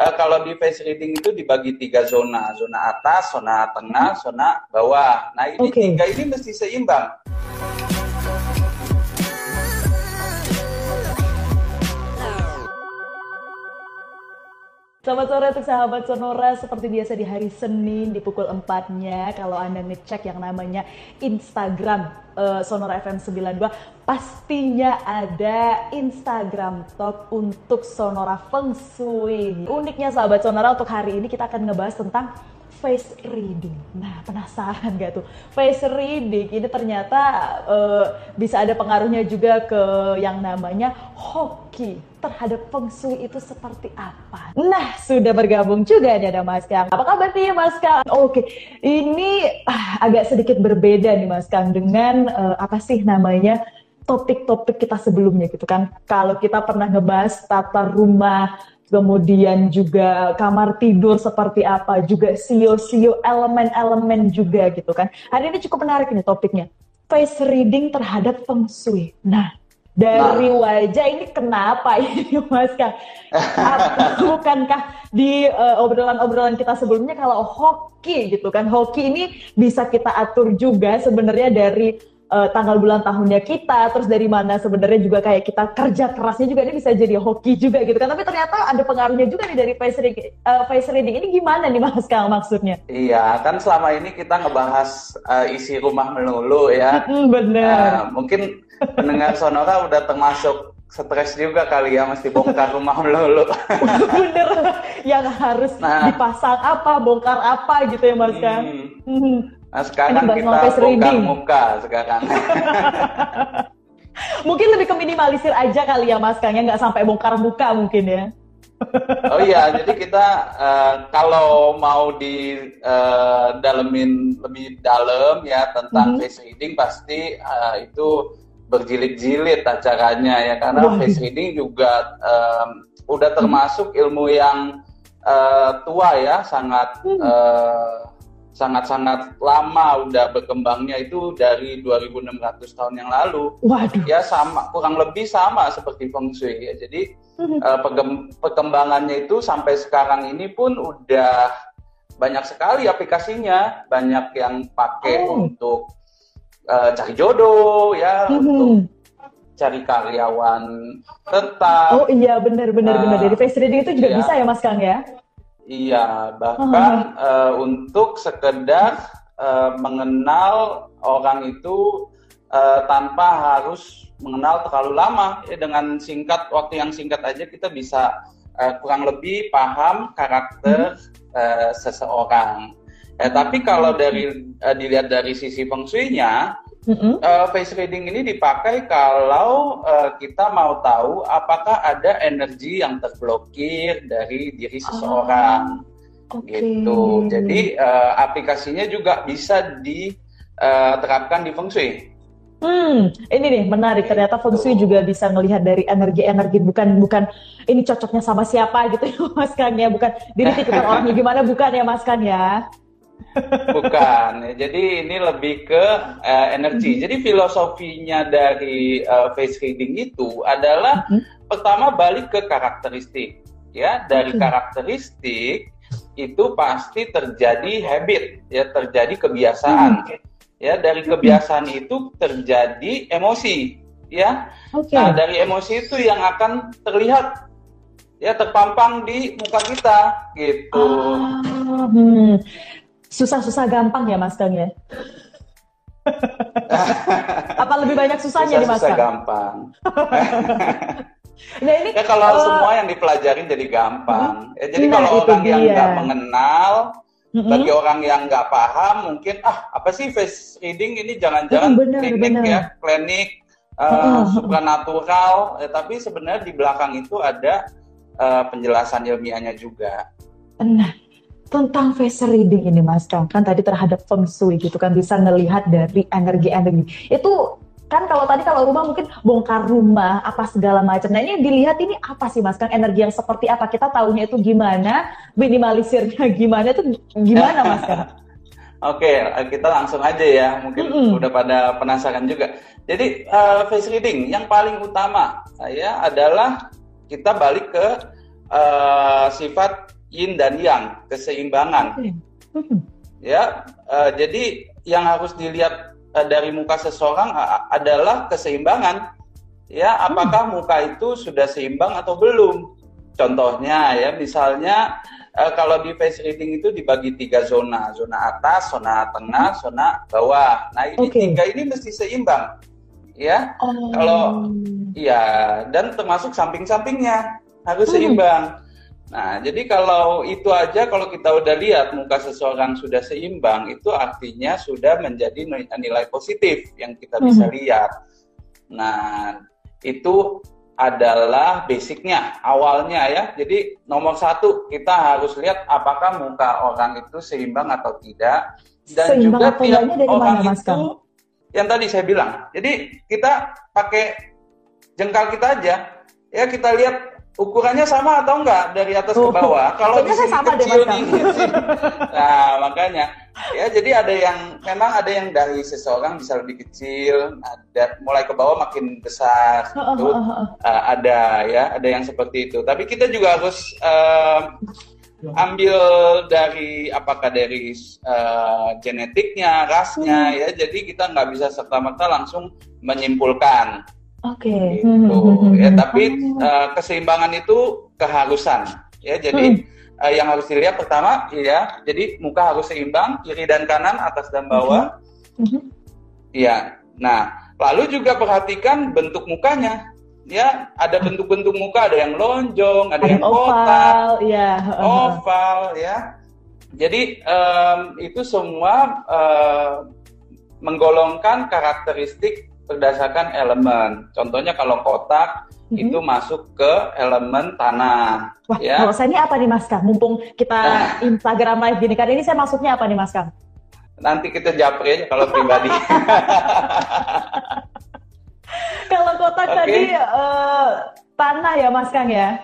uh, kalau di face reading itu dibagi tiga zona, zona atas, zona tengah, zona bawah. Nah ini okay. tiga ini mesti seimbang. Selamat sore untuk sahabat Sonora seperti biasa di hari Senin di pukul 4-nya kalau Anda ngecek yang namanya Instagram uh, Sonora FM 92 pastinya ada Instagram Talk untuk Sonora Feng Shui. Uniknya sahabat Sonora untuk hari ini kita akan ngebahas tentang face reading. Nah, penasaran gak tuh? Face reading ini ternyata uh, bisa ada pengaruhnya juga ke yang namanya hoki terhadap feng shui itu seperti apa. Nah, sudah bergabung juga nih ada Mas Kang. Apa kabar nih Mas Kang? Oke, ini ah, agak sedikit berbeda nih Mas Kang dengan uh, apa sih namanya topik-topik kita sebelumnya gitu kan. Kalau kita pernah ngebahas tata rumah kemudian juga kamar tidur seperti apa, juga sio-sio elemen-elemen juga gitu kan. Hari ini cukup menarik ini topiknya. Face reading terhadap feng shui. Nah, dari nah. wajah ini kenapa ini Mas Kang? bukankah di uh, obrolan-obrolan kita sebelumnya kalau hoki gitu kan, hoki ini bisa kita atur juga sebenarnya dari uh, tanggal bulan tahunnya kita, terus dari mana sebenarnya juga kayak kita kerja kerasnya juga ini bisa jadi hoki juga gitu kan. Tapi ternyata ada pengaruhnya juga nih dari face reading, uh, face reading ini gimana nih Mas Kang maksudnya? Iya, kan selama ini kita ngebahas uh, isi rumah melulu ya. Bener. Uh, mungkin pendengar Sonora udah termasuk stres juga kali ya mesti bongkar rumah melulu. Bener, yang harus nah, dipasang apa, bongkar apa gitu ya Mas Kang. Hmm. Hmm. Nah sekarang kita bongkar muka sekarang. mungkin lebih ke minimalisir aja kali ya Mas Kang ya, nggak sampai bongkar muka mungkin ya. oh iya, jadi kita uh, kalau mau di uh, dalemin lebih dalam ya tentang mm -hmm. face reading pasti uh, itu berjilid-jilid acaranya ya karena oh. face reading juga um, udah termasuk ilmu yang uh, tua ya, sangat mm. uh, sangat-sangat lama udah berkembangnya itu dari 2600 tahun yang lalu. Waduh. Ya sama kurang lebih sama seperti feng shui ya. Jadi uh, perkembangannya itu sampai sekarang ini pun udah banyak sekali aplikasinya, banyak yang pakai oh. untuk uh, cari jodoh ya, hmm. untuk cari karyawan tetap. Oh iya benar benar uh, benar dari face reading itu juga ya. bisa ya Mas Kang ya? Iya, bahkan uh, untuk sekedar uh, mengenal orang itu uh, tanpa harus mengenal terlalu lama. Ya dengan singkat waktu yang singkat aja kita bisa uh, kurang lebih paham karakter uh, seseorang. Ya, tapi kalau dari uh, dilihat dari sisi feng shui-nya, Mm-hmm. Uh, face reading ini dipakai kalau uh, kita mau tahu apakah ada energi yang terblokir dari diri seseorang, oh, okay. gitu. Jadi uh, aplikasinya juga bisa diterapkan di feng shui. Hmm, ini nih menarik. Ternyata feng shui juga bisa melihat dari energi-energi bukan bukan ini cocoknya sama siapa gitu ya Mas Kan ya, bukan diri tipe orangnya gimana bukan ya Mas Kan ya. Bukan, jadi ini lebih ke uh, energi. Mm-hmm. Jadi filosofinya dari uh, face reading itu adalah mm-hmm. pertama balik ke karakteristik, ya dari mm-hmm. karakteristik itu pasti terjadi habit, ya terjadi kebiasaan, mm-hmm. ya dari kebiasaan itu terjadi emosi, ya. Okay. Nah dari emosi itu yang akan terlihat ya terpampang di muka kita gitu. Ah, hmm susah-susah gampang ya Mas Kang ya? Apa lebih banyak susahnya susah, nih Mas Kang? Susah gampang. nah ini ya kalau uh, semua yang dipelajarin jadi gampang. Ya, jadi nah, kalau orang dia. yang nggak mengenal, mm-hmm. bagi orang yang nggak paham mungkin ah apa sih face reading ini jangan-jangan mm, teknik ya klinik uh, mm-hmm. supranatural. Ya, tapi sebenarnya di belakang itu ada uh, penjelasan ilmiahnya juga. Nah, tentang face reading ini Mas Kang kan tadi terhadap feng shui gitu kan bisa melihat dari energi-energi itu kan kalau tadi kalau rumah mungkin bongkar rumah apa segala macam. Nah ini dilihat ini apa sih mas Kang energi yang seperti apa kita tahunya itu gimana minimalisirnya gimana itu gimana mas Kang? Oke kita langsung aja ya mungkin mm -hmm. udah pada penasaran juga. Jadi uh, face reading yang paling utama ya adalah kita balik ke uh, sifat yin dan yang, keseimbangan. Hmm. Ya, uh, jadi yang harus dilihat uh, dari muka seseorang uh, adalah keseimbangan. Ya, apakah hmm. muka itu sudah seimbang atau belum? Contohnya ya, misalnya uh, kalau di face reading itu dibagi tiga zona, zona atas, zona tengah, zona bawah. Nah ini okay. tiga ini mesti seimbang, ya. Oh. Kalau ya dan termasuk samping-sampingnya harus hmm. Nah, jadi kalau itu aja kalau kita udah lihat muka seseorang sudah seimbang, itu artinya sudah menjadi nilai positif yang kita bisa hmm. lihat. Nah, itu adalah basicnya, awalnya ya. Jadi nomor satu kita harus lihat apakah muka orang itu seimbang atau tidak, dan seimbang juga tiap orang mana, itu yang tadi saya bilang. Jadi kita pakai jengkal kita aja, ya kita lihat ukurannya sama atau enggak dari atas ke bawah? Kalau di sini sama kecil nih, nah makanya ya jadi ada yang memang ada yang dari seseorang bisa lebih kecil, ada mulai ke bawah makin besar, itu uh, ada ya, ada yang seperti itu. Tapi kita juga harus uh, ambil dari apakah dari uh, genetiknya, rasnya hmm. ya. Jadi kita nggak bisa serta merta langsung menyimpulkan. Oke. Okay. Gitu. Hmm, hmm, hmm, ya, tapi uh, keseimbangan itu keharusan. Ya, jadi hmm. uh, yang harus dilihat pertama, ya, jadi muka harus seimbang, kiri dan kanan, atas dan bawah. Hmm. Ya. Nah, lalu juga perhatikan bentuk mukanya. Ya, ada bentuk-bentuk muka, ada yang lonjong, ada, ada yang kotak, ya. oval, ya. Jadi um, itu semua uh, menggolongkan karakteristik berdasarkan elemen. Contohnya kalau kotak mm-hmm. itu masuk ke elemen tanah. Wah, ya. kalau saya ini apa nih Mas Kang? Mumpung kita Instagram live gini kan ini saya masuknya apa nih Mas Kang? Nanti kita japri aja kalau pribadi. kalau kotak okay. tadi uh, tanah ya Mas Kang ya?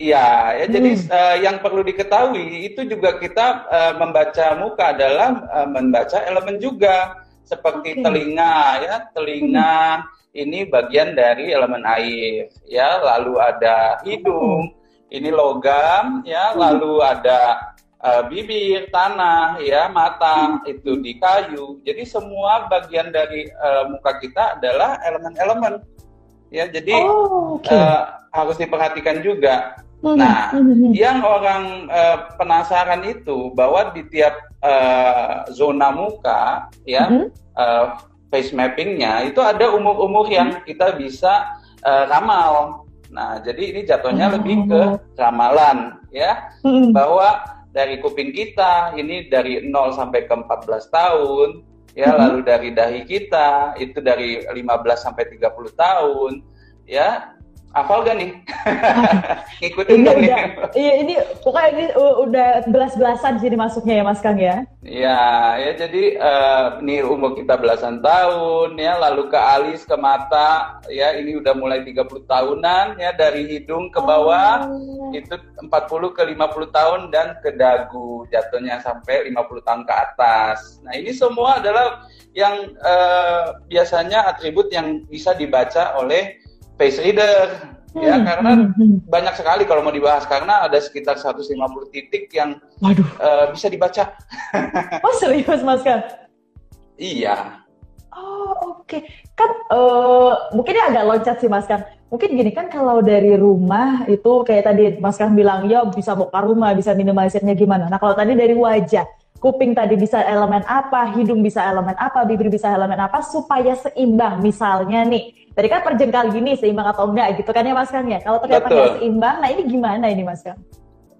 Iya, ya hmm. jadi uh, eh, yang perlu diketahui itu juga kita uh, membaca muka adalah uh, membaca elemen juga seperti okay. telinga ya telinga hmm. ini bagian dari elemen air ya lalu ada hidung hmm. ini logam ya hmm. lalu ada uh, bibir tanah ya mata hmm. itu di kayu jadi semua bagian dari uh, muka kita adalah elemen-elemen ya jadi oh, okay. uh, harus diperhatikan juga. Nah, hmm. yang orang uh, penasaran itu bahwa di tiap uh, zona muka, ya, hmm. uh, face mappingnya itu ada umur-umur yang kita bisa uh, ramal. Nah, jadi ini jatuhnya hmm. lebih ke ramalan, ya, hmm. bahwa dari kuping kita ini dari 0 sampai ke 14 tahun, ya, hmm. lalu dari dahi kita itu dari 15 sampai 30 tahun, ya, Hafal gak nih? Ngikutin ini udah, Iya ini pokoknya ini udah belas-belasan sini masuknya ya Mas Kang ya? Iya ya jadi uh, ini umur kita belasan tahun ya lalu ke alis ke mata ya ini udah mulai 30 tahunan ya dari hidung ke bawah oh. itu 40 ke 50 tahun dan ke dagu jatuhnya sampai 50 tahun ke atas. Nah ini semua adalah yang uh, biasanya atribut yang bisa dibaca oleh face reader hmm, ya karena hmm, hmm. banyak sekali kalau mau dibahas karena ada sekitar 150 titik yang Waduh. Uh, bisa dibaca. oh serius Mas kan? Iya. Oh oke okay. kan uh, mungkin ini agak loncat sih Mas kan. Mungkin gini kan kalau dari rumah itu kayak tadi Mas kan bilang ya bisa bongkar rumah, bisa minimalisirnya gimana. Nah kalau tadi dari wajah, kuping tadi bisa elemen apa, hidung bisa elemen apa, bibir bisa elemen apa supaya seimbang. Misalnya nih, Tadi kan perjengkal gini seimbang atau enggak gitu kan ya Mas Kang ya. Kalau ternyata nggak seimbang, nah ini gimana ini Mas Kang?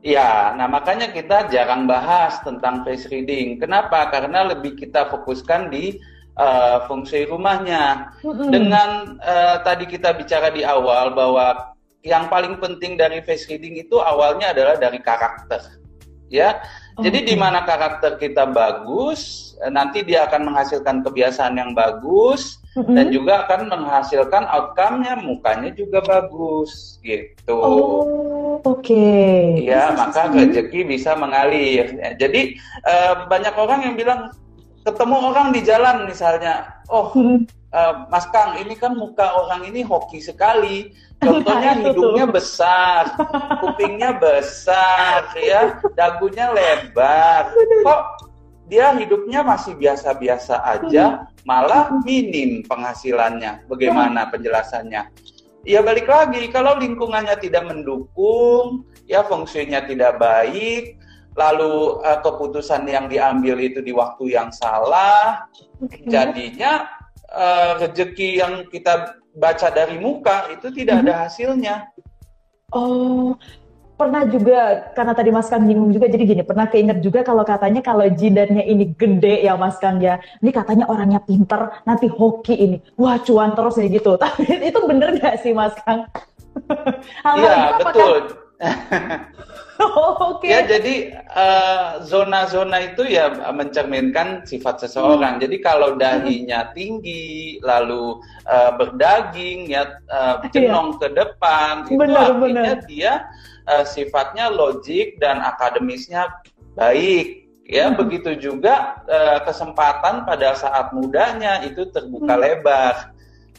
Iya, nah makanya kita jarang bahas tentang face reading. Kenapa? Karena lebih kita fokuskan di uh, fungsi rumahnya. Mm-hmm. Dengan uh, tadi kita bicara di awal bahwa yang paling penting dari face reading itu awalnya adalah dari karakter. Ya, jadi di mana karakter kita bagus, eh, nanti dia akan menghasilkan kebiasaan yang bagus, hmm dan juga akan menghasilkan outcome-nya mukanya juga bagus gitu. Oh, oke. Okay. Ya, maka rezeki bisa mengalir. Ya, jadi uh, banyak orang yang bilang ketemu orang di jalan misalnya, oh mm-hmm. Uh, Mas Kang, ini kan muka orang ini hoki sekali. Contohnya hidungnya besar, kupingnya besar, ya, dagunya lebar. Kok dia hidupnya masih biasa-biasa aja, malah minim penghasilannya. Bagaimana penjelasannya? Ya balik lagi, kalau lingkungannya tidak mendukung, ya fungsinya tidak baik, lalu uh, keputusan yang diambil itu di waktu yang salah, jadinya uh, rezeki yang kita baca dari muka itu tidak ada mhm. hasilnya. Oh, pernah juga karena tadi Mas Kang bingung juga jadi gini pernah keinget juga kalau katanya kalau jidatnya ini gede ya Mas Kang ya ini katanya orangnya pinter nanti hoki ini wah cuan terus ya gitu tapi itu bener gak sih Mas Kang? Iya betul. Oh, Oke. Okay. Ya jadi eh, zona-zona uh, itu ya mencerminkan sifat seseorang. Hmm. Jadi kalau dahinya tinggi, lalu uh, berdaging, ya uh, cenong ke depan, itu benar, artinya benar. dia uh, sifatnya logik dan akademisnya baik. Ya hmm. begitu juga uh, kesempatan pada saat mudanya itu terbuka hmm. lebar.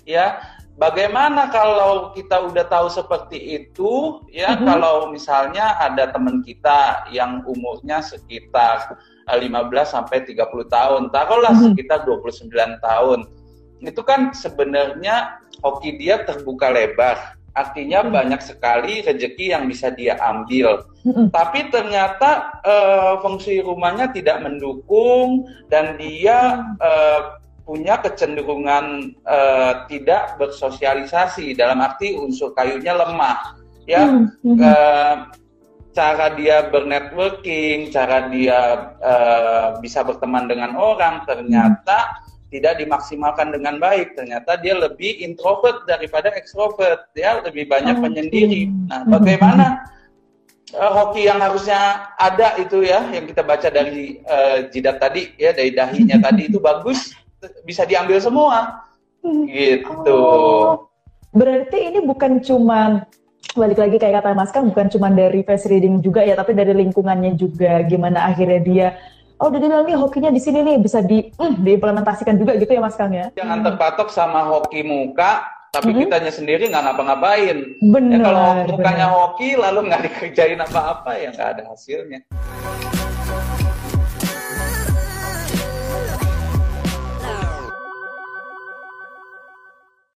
Ya Bagaimana kalau kita udah tahu seperti itu, ya mm-hmm. kalau misalnya ada teman kita yang umurnya sekitar 15 eh, sampai 30 tahun, taruhlah mm-hmm. sekitar 29 tahun. Itu kan sebenarnya hoki dia terbuka lebar. Artinya mm-hmm. banyak sekali rezeki yang bisa dia ambil. Mm-hmm. Tapi ternyata uh, fungsi rumahnya tidak mendukung dan dia uh, punya kecenderungan uh, tidak bersosialisasi dalam arti unsur kayunya lemah ya. Mm -hmm. uh, cara dia bernetworking cara dia uh, bisa berteman dengan orang ternyata tidak dimaksimalkan dengan baik. Ternyata dia lebih introvert daripada extrovert ya. Lebih banyak oh, menyendiri. nah hmm. bagaimana uh, hoki yang harusnya ada itu ya yang kita baca dari uh, jidat tadi ya dari dahinya tadi itu bagus bisa diambil semua gitu. Oh, berarti ini bukan cuma balik lagi kayak kata Mas kan bukan cuma dari face reading juga ya, tapi dari lingkungannya juga gimana akhirnya dia oh udah dibilang nih hokinya di sini nih bisa di mm, diimplementasikan juga gitu ya Mas Kang ya. Jangan terpatok sama hoki muka, tapi mm -hmm. kitanya sendiri nggak ngapa-ngapain. Benar. Ya, kalau mukanya bener. hoki lalu nggak dikerjain apa-apa ya nggak ada hasilnya.